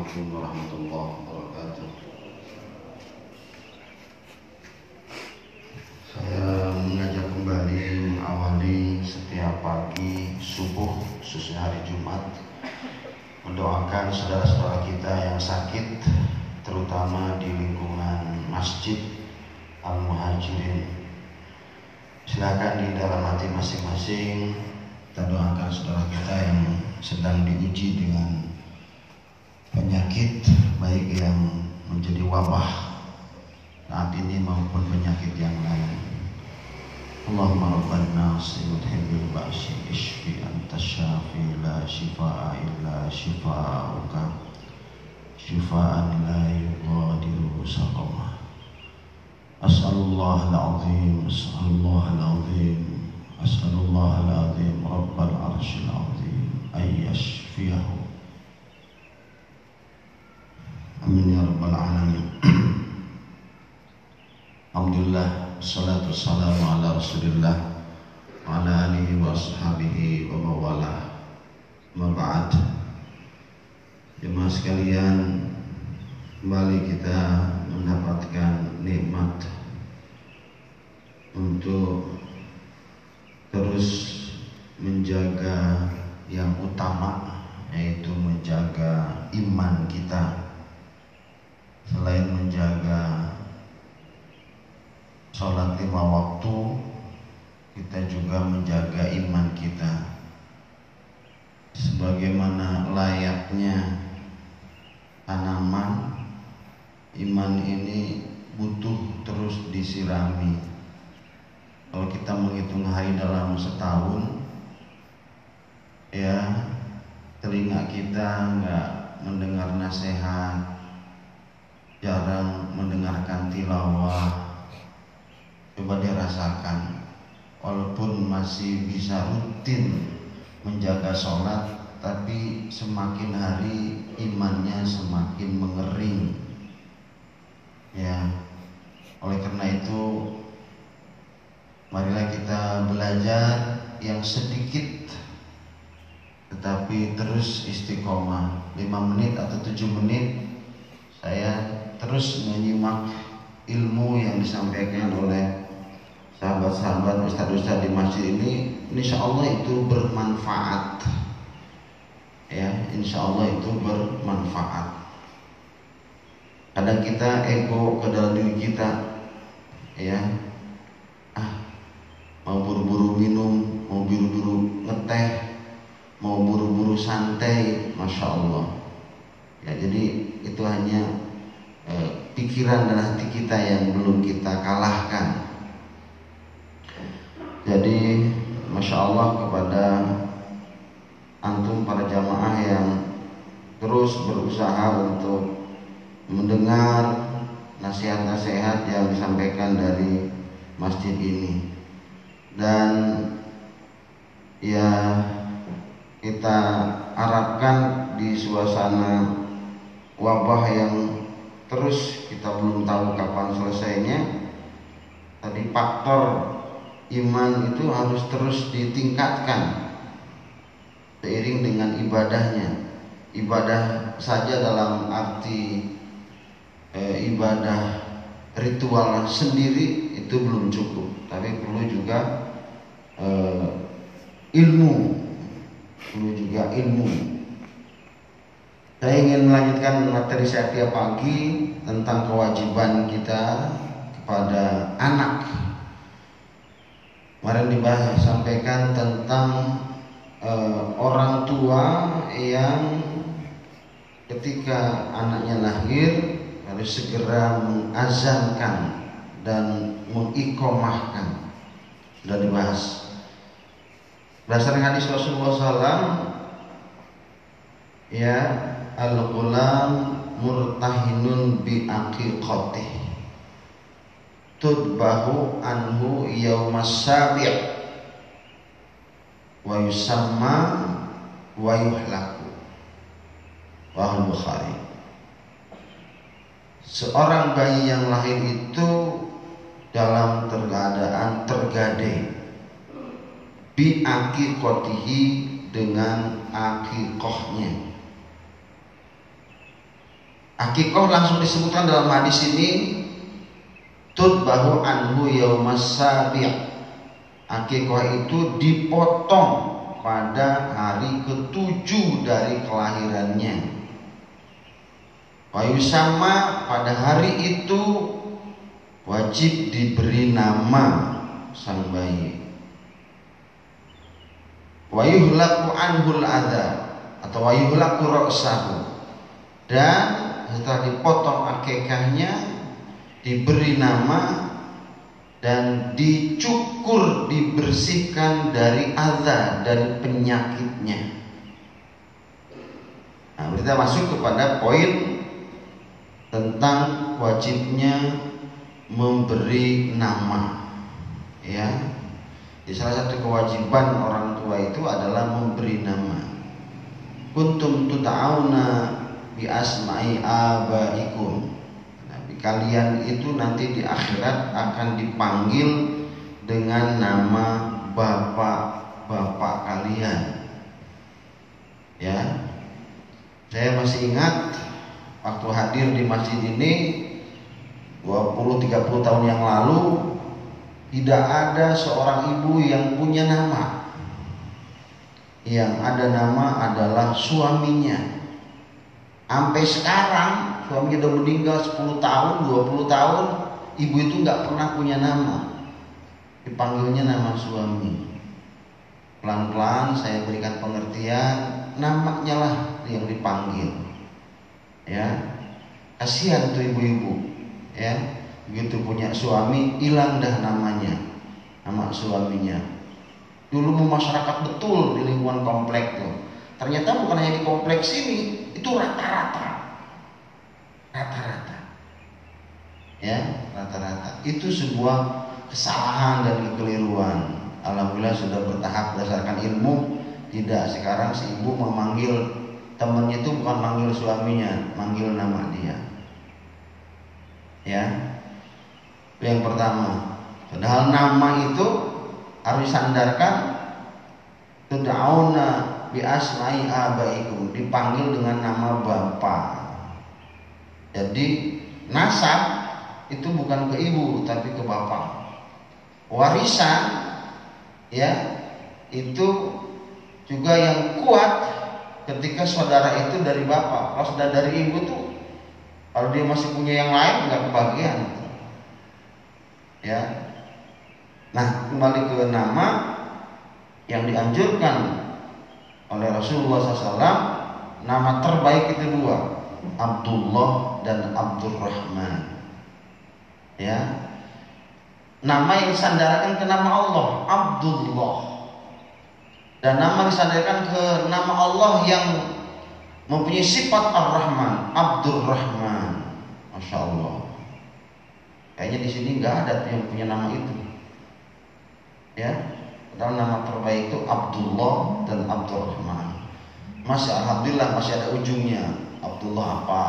Assalamualaikum warahmatullahi wabarakatuh. Saya mengajak kembali mengawali setiap pagi subuh khususnya hari Jumat mendoakan saudara-saudara kita yang sakit terutama di lingkungan Masjid Al-Muhajirin. Silakan di dalam hati masing-masing kita doakan saudara kita yang sedang diuji dengan penyakit baik yang menjadi wabah saat ini maupun penyakit yang lain. Allahumma rabban nas mudhibil ba'si ishfi anta syafi la shifa'a illa shifa'uka. Shifa'an la yughadiru saqama. As'alullah al-azim As'alullah al-azim As'alullah al-azim Rabbal arshil azim Ay yashfiyahu Amin ya rabbal alamin. Alhamdulillah salatu wassalamu ala Rasulillah ala alihi wa ashabihi wa mawala. Ma ba'd. Jemaah sekalian, kembali kita mendapatkan nikmat untuk terus menjaga yang utama yaitu menjaga iman kita selain menjaga sholat lima waktu kita juga menjaga iman kita. Sebagaimana layaknya tanaman iman ini butuh terus disirami. Kalau kita menghitung hari dalam setahun ya telinga kita nggak mendengar nasihat jarang mendengarkan tilawah coba dirasakan walaupun masih bisa rutin menjaga sholat tapi semakin hari imannya semakin mengering. Ya oleh karena itu marilah kita belajar yang sedikit tetapi terus istiqomah. 5 menit atau 7 menit saya terus menyimak ilmu yang disampaikan oleh sahabat-sahabat ustadz-ustadz di masjid ini insya Allah itu bermanfaat. Ya insya Allah itu bermanfaat. Kadang kita ego ke dalam diri kita ya. Ah mau buru-buru minum mau buru-buru ngeteh mau buru-buru santai masya Allah. Ya jadi itu hanya Eh, pikiran dan hati kita yang belum kita kalahkan. Jadi, masya Allah kepada antum para jamaah yang terus berusaha untuk mendengar nasihat-nasihat yang disampaikan dari masjid ini. Dan ya kita harapkan di suasana wabah yang terus kita belum tahu kapan selesainya tadi faktor iman itu harus terus ditingkatkan seiring dengan ibadahnya. Ibadah saja dalam arti e, ibadah ritual sendiri itu belum cukup. Tapi perlu juga e, ilmu. Perlu juga ilmu. Saya ingin melanjutkan materi saya tiap pagi tentang kewajiban kita kepada anak. Kemarin dibahas sampaikan tentang uh, orang tua yang ketika anaknya lahir harus segera mengazankan dan mengikomahkan. Sudah dibahas. Berdasarkan hadis Rasulullah SAW, ya al-ghulam murtahinun bi aqiqatih tudbahu anhu yaumas sabi' wa yusamma wa yuhlaku. Wa Bukhari. Seorang bayi yang lahir itu dalam keadaan tergade bi aqiqatihi dengan akikohnya Akikoh langsung disebutkan dalam hadis ini bahu anhu yaumas Akikoh itu dipotong pada hari ketujuh dari kelahirannya. Wayu sama pada hari itu wajib diberi nama sang bayi. Wayuhlaku anhul ada atau wayuhlaku roksahu dan setelah dipotong akekahnya diberi nama dan dicukur dibersihkan dari azab dari penyakitnya. Nah, kita masuk kepada poin tentang wajibnya memberi nama. Ya. Di salah satu kewajiban orang tua itu adalah memberi nama. Kuntum tuta'auna bi asma'i abaikum. Kalian itu nanti di akhirat akan dipanggil dengan nama bapak-bapak kalian. Ya. Saya masih ingat waktu hadir di masjid ini 20 30 tahun yang lalu tidak ada seorang ibu yang punya nama. Yang ada nama adalah suaminya Sampai sekarang suaminya udah meninggal 10 tahun, 20 tahun, ibu itu nggak pernah punya nama. Dipanggilnya nama suami. Pelan-pelan saya berikan pengertian, namanya lah yang dipanggil. Ya. Kasihan tuh ibu-ibu. Ya. Begitu punya suami, hilang dah namanya. Nama suaminya. Dulu masyarakat betul di lingkungan komplek tuh. Ternyata bukan hanya di kompleks ini, itu rata-rata. Rata-rata. Ya, rata-rata. Itu sebuah kesalahan dan kekeliruan. Alhamdulillah sudah bertahap berdasarkan ilmu. Tidak sekarang si ibu memanggil temannya itu bukan manggil suaminya, manggil nama dia. Ya. Yang pertama. Padahal nama itu harus disandarkan Tuda'una bi asma'i abaikum dipanggil dengan nama bapak. Jadi nasab itu bukan ke ibu tapi ke bapak. Warisan ya itu juga yang kuat ketika saudara itu dari bapak. Kalau sudah dari ibu tuh kalau dia masih punya yang lain nggak kebagian. Ya. Nah, kembali ke nama yang dianjurkan oleh Rasulullah SAW nama terbaik itu dua Abdullah dan Abdurrahman. Ya. Nama yang disandarkan ke nama Allah Abdullah. Dan nama disandarkan ke nama Allah yang mempunyai sifat Ar-Rahman Abdurrahman. Masya Allah kayaknya di sini nggak ada yang punya nama itu. Ya dan nama terbaik itu Abdullah dan Abdurrahman. Masih alhamdulillah masih ada ujungnya. Abdullah apa?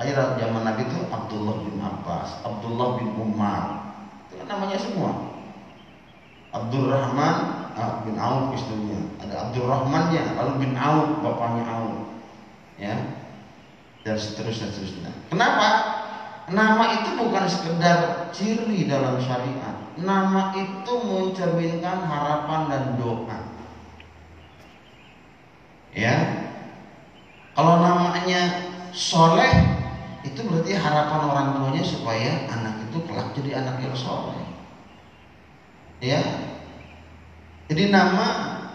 Akhirnya zaman Nabi itu Abdullah bin Abbas, Abdullah bin Umar. Itu kan namanya semua. Abdurrahman ah, bin Auf istrinya. Ada Abdurrahmannya, lalu bin Auf bapaknya Auf. Ya. Dan seterusnya seterusnya. Kenapa? Nama itu bukan sekedar ciri dalam syariat nama itu mencerminkan harapan dan doa. Ya, kalau namanya soleh itu berarti harapan orang tuanya supaya anak itu kelak jadi anak yang soleh. Ya, jadi nama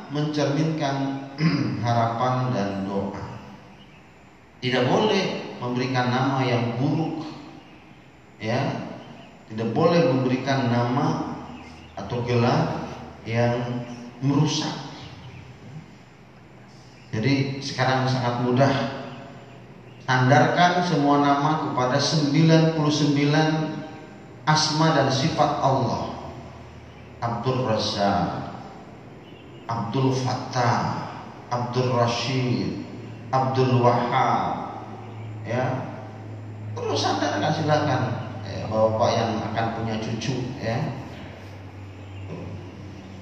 mencerminkan harapan dan doa. Tidak boleh memberikan nama yang buruk. Ya, tidak boleh memberikan nama atau gelar yang merusak. Jadi sekarang sangat mudah sandarkan semua nama kepada 99 asma dan sifat Allah. Abdul Razak, Abdul Fattah, Abdul Rashid, Abdul Wahab, ya terus sandarkan silakan bapak yang akan punya cucu ya.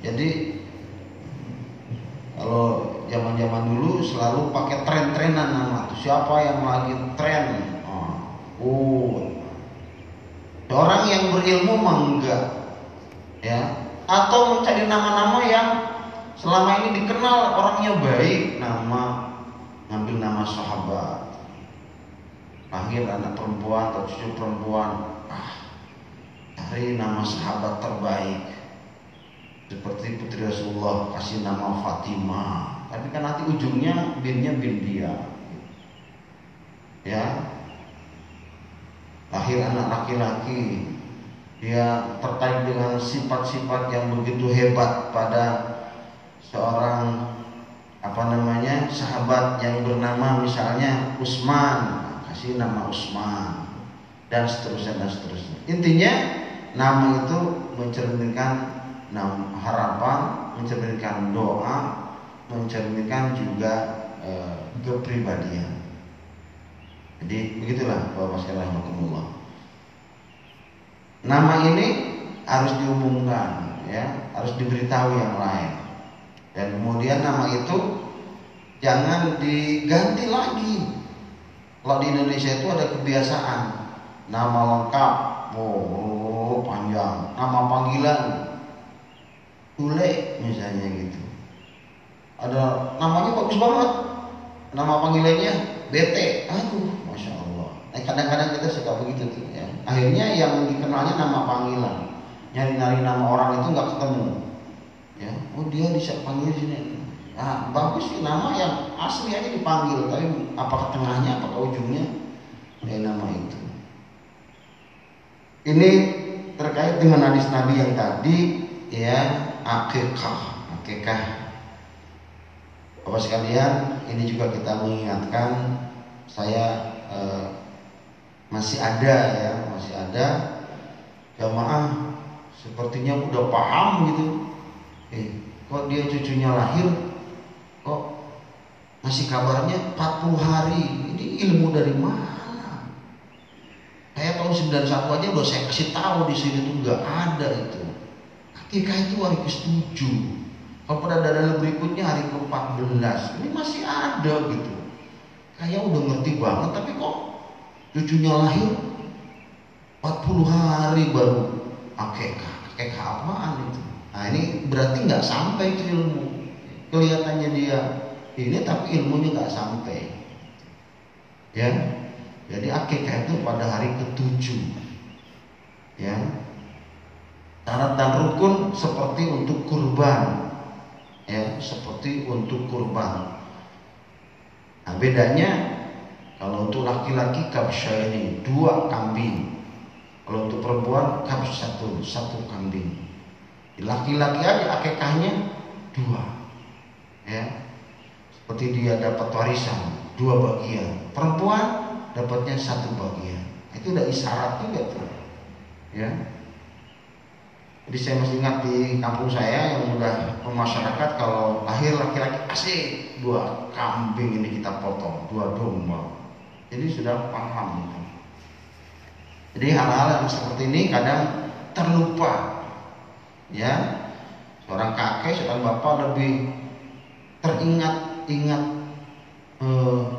Jadi kalau zaman-zaman dulu selalu pakai tren-trenan nama siapa yang lagi tren? Oh. Orang yang berilmu mah enggak ya. Atau mencari nama-nama yang selama ini dikenal orangnya baik nama ngambil nama sahabat. Lahir anak perempuan atau cucu perempuan. ah cari nama sahabat terbaik. Seperti putri Rasulullah kasih nama Fatimah. Tapi kan nanti ujungnya binnya bin dia. Ya. Lahir anak laki-laki. Dia terkait dengan sifat-sifat yang begitu hebat pada seorang apa namanya sahabat yang bernama misalnya Usman. Kasih nama Usman. Dan seterusnya dan seterusnya. Intinya nama itu mencerminkan nama harapan mencerminkan doa mencerminkan juga e, kepribadian jadi begitulah Bapak sekalian rahmatullah. Nama ini harus diumumkan ya, harus diberitahu yang lain. Dan kemudian nama itu jangan diganti lagi. Kalau di Indonesia itu ada kebiasaan nama lengkap, oh panjang, nama panggilan Ule misalnya gitu. Ada namanya bagus banget, nama panggilannya BT, aduh Eh, kadang-kadang kita suka begitu tuh ya. Akhirnya yang dikenalnya nama panggilan. Nyari-nyari nama orang itu nggak ketemu. Ya, oh dia bisa panggil sini. Nah, bagus sih nama yang asli aja dipanggil, tapi apakah tengahnya, apakah ujungnya, ya nama itu. Ini terkait dengan hadis Nabi yang tadi, ya akikah, akikah. Bapak sekalian, ini juga kita mengingatkan saya eh, masih ada ya masih ada jamaah sepertinya udah paham gitu. Eh kok dia cucunya lahir kok masih kabarnya 40 hari? Ini ilmu dari mana kayak tahun 91 aja udah saya kasih tahu di sini tuh nggak ada itu. Akikah itu hari ke-7 kalau pada dalil berikutnya hari ke-14 ini masih ada gitu. Kayak udah ngerti banget tapi kok cucunya lahir 40 hari baru. Akekah akekah apaan itu? Nah ini berarti nggak sampai itu ilmu. Kelihatannya dia ini tapi ilmunya nggak sampai. Ya jadi akekah itu pada hari ketujuh ya syarat dan rukun seperti untuk kurban ya seperti untuk kurban nah bedanya kalau untuk laki-laki kabsya ini dua kambing. Kalau untuk perempuan kabs satu, satu kambing. Laki-laki aja akekahnya dua. Ya. Seperti dia dapat warisan dua bagian. Perempuan dapatnya satu bagian. Itu udah isyarat juga tuh. Ya. Jadi saya masih ingat di kampung saya yang udah masyarakat kalau lahir laki-laki asik dua kambing ini kita potong, dua domba. Jadi sudah paham itu. Jadi hal-hal yang seperti ini kadang terlupa. Ya. Seorang kakek, seorang bapak lebih teringat-ingat e,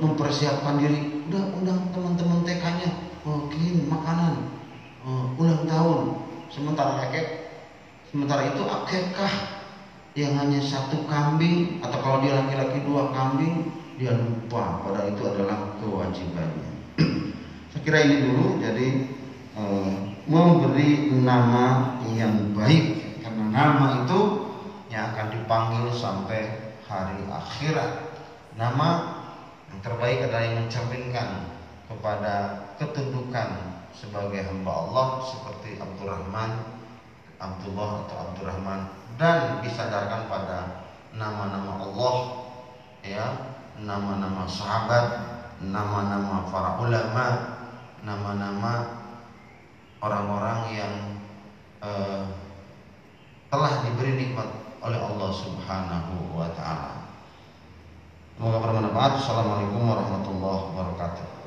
mempersiapkan diri. Udah undang teman-teman TK-nya, oh, kirim makanan, e, ulang tahun. Sementara kakek, sementara itu akekah yang hanya satu kambing atau kalau dia laki-laki dua kambing dia lupa pada itu adalah kewajibannya. Saya kira ini dulu jadi e, memberi nama yang baik karena nama itu yang akan dipanggil sampai hari akhirat. Nama terbaik adalah yang mencerminkan kepada ketundukan sebagai hamba Allah seperti Abdurrahman, Abdullah atau Abdurrahman dan disadarkan pada nama-nama Allah ya nama-nama sahabat, nama-nama para ulama, nama-nama orang-orang yang uh, telah diberi nikmat oleh Allah Subhanahu wa taala. Semoga bermanfaat. Assalamualaikum warahmatullahi wabarakatuh.